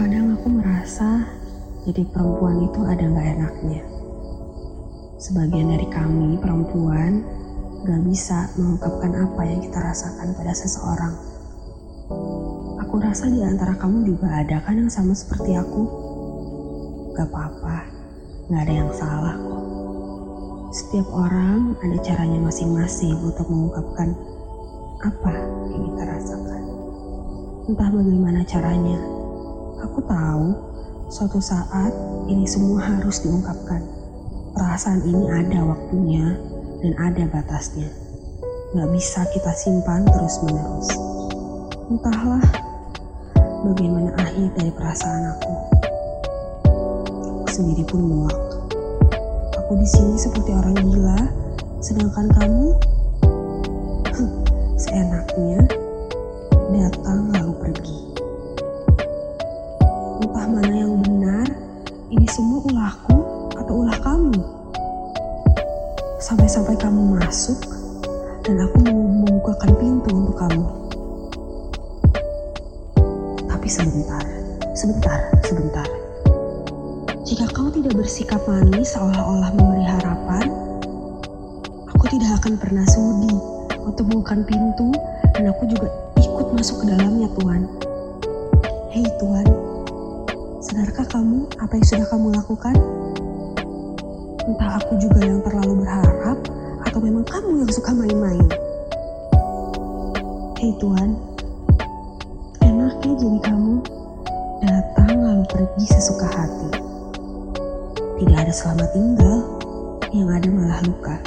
Kadang aku merasa jadi perempuan itu ada nggak enaknya. Sebagian dari kami perempuan gak bisa mengungkapkan apa yang kita rasakan pada seseorang. Aku rasa di antara kamu juga ada kan yang sama seperti aku. Gak apa-apa, gak ada yang salah kok. Setiap orang ada caranya masing-masing untuk mengungkapkan apa yang kita rasakan. Entah bagaimana caranya, aku tahu suatu saat ini semua harus diungkapkan. Perasaan ini ada waktunya dan ada batasnya. Gak bisa kita simpan terus-menerus. Entahlah bagaimana akhir dari perasaan aku. Aku sendiri pun muak. Aku di sini seperti orang gila, sedangkan kamu seenaknya datang lalu pergi. Entah mana yang benar, ini semua ulahku atau ulah kamu. Sampai-sampai kamu masuk dan aku mau membukakan pintu untuk kamu. Tapi sebentar, sebentar, sebentar. Jika kau tidak bersikap manis seolah-olah memberi harapan, aku tidak akan pernah sudi untuk membuka pintu dan aku juga ikut masuk ke dalamnya Tuhan. Hei Tuhan, sadarkah kamu apa yang sudah kamu lakukan? Entah aku juga yang terlalu berharap atau memang kamu yang suka main-main. Hei Tuhan, enaknya jadi kamu datang lalu pergi sesuka hati. Tidak ada selamat tinggal, yang ada malah luka.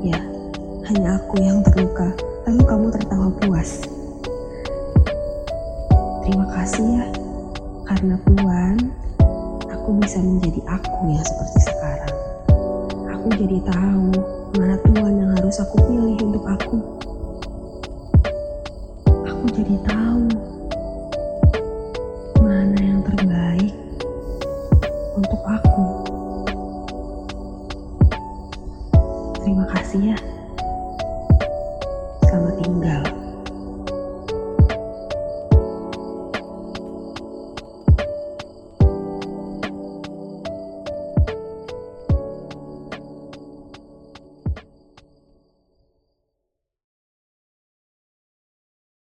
Ya, hanya aku yang terluka, Karena Tuhan, aku bisa menjadi aku ya seperti sekarang. Aku jadi tahu mana Tuhan yang harus aku pilih untuk aku. Aku jadi tahu mana yang terbaik untuk aku. Terima kasih ya. Selamat tinggal.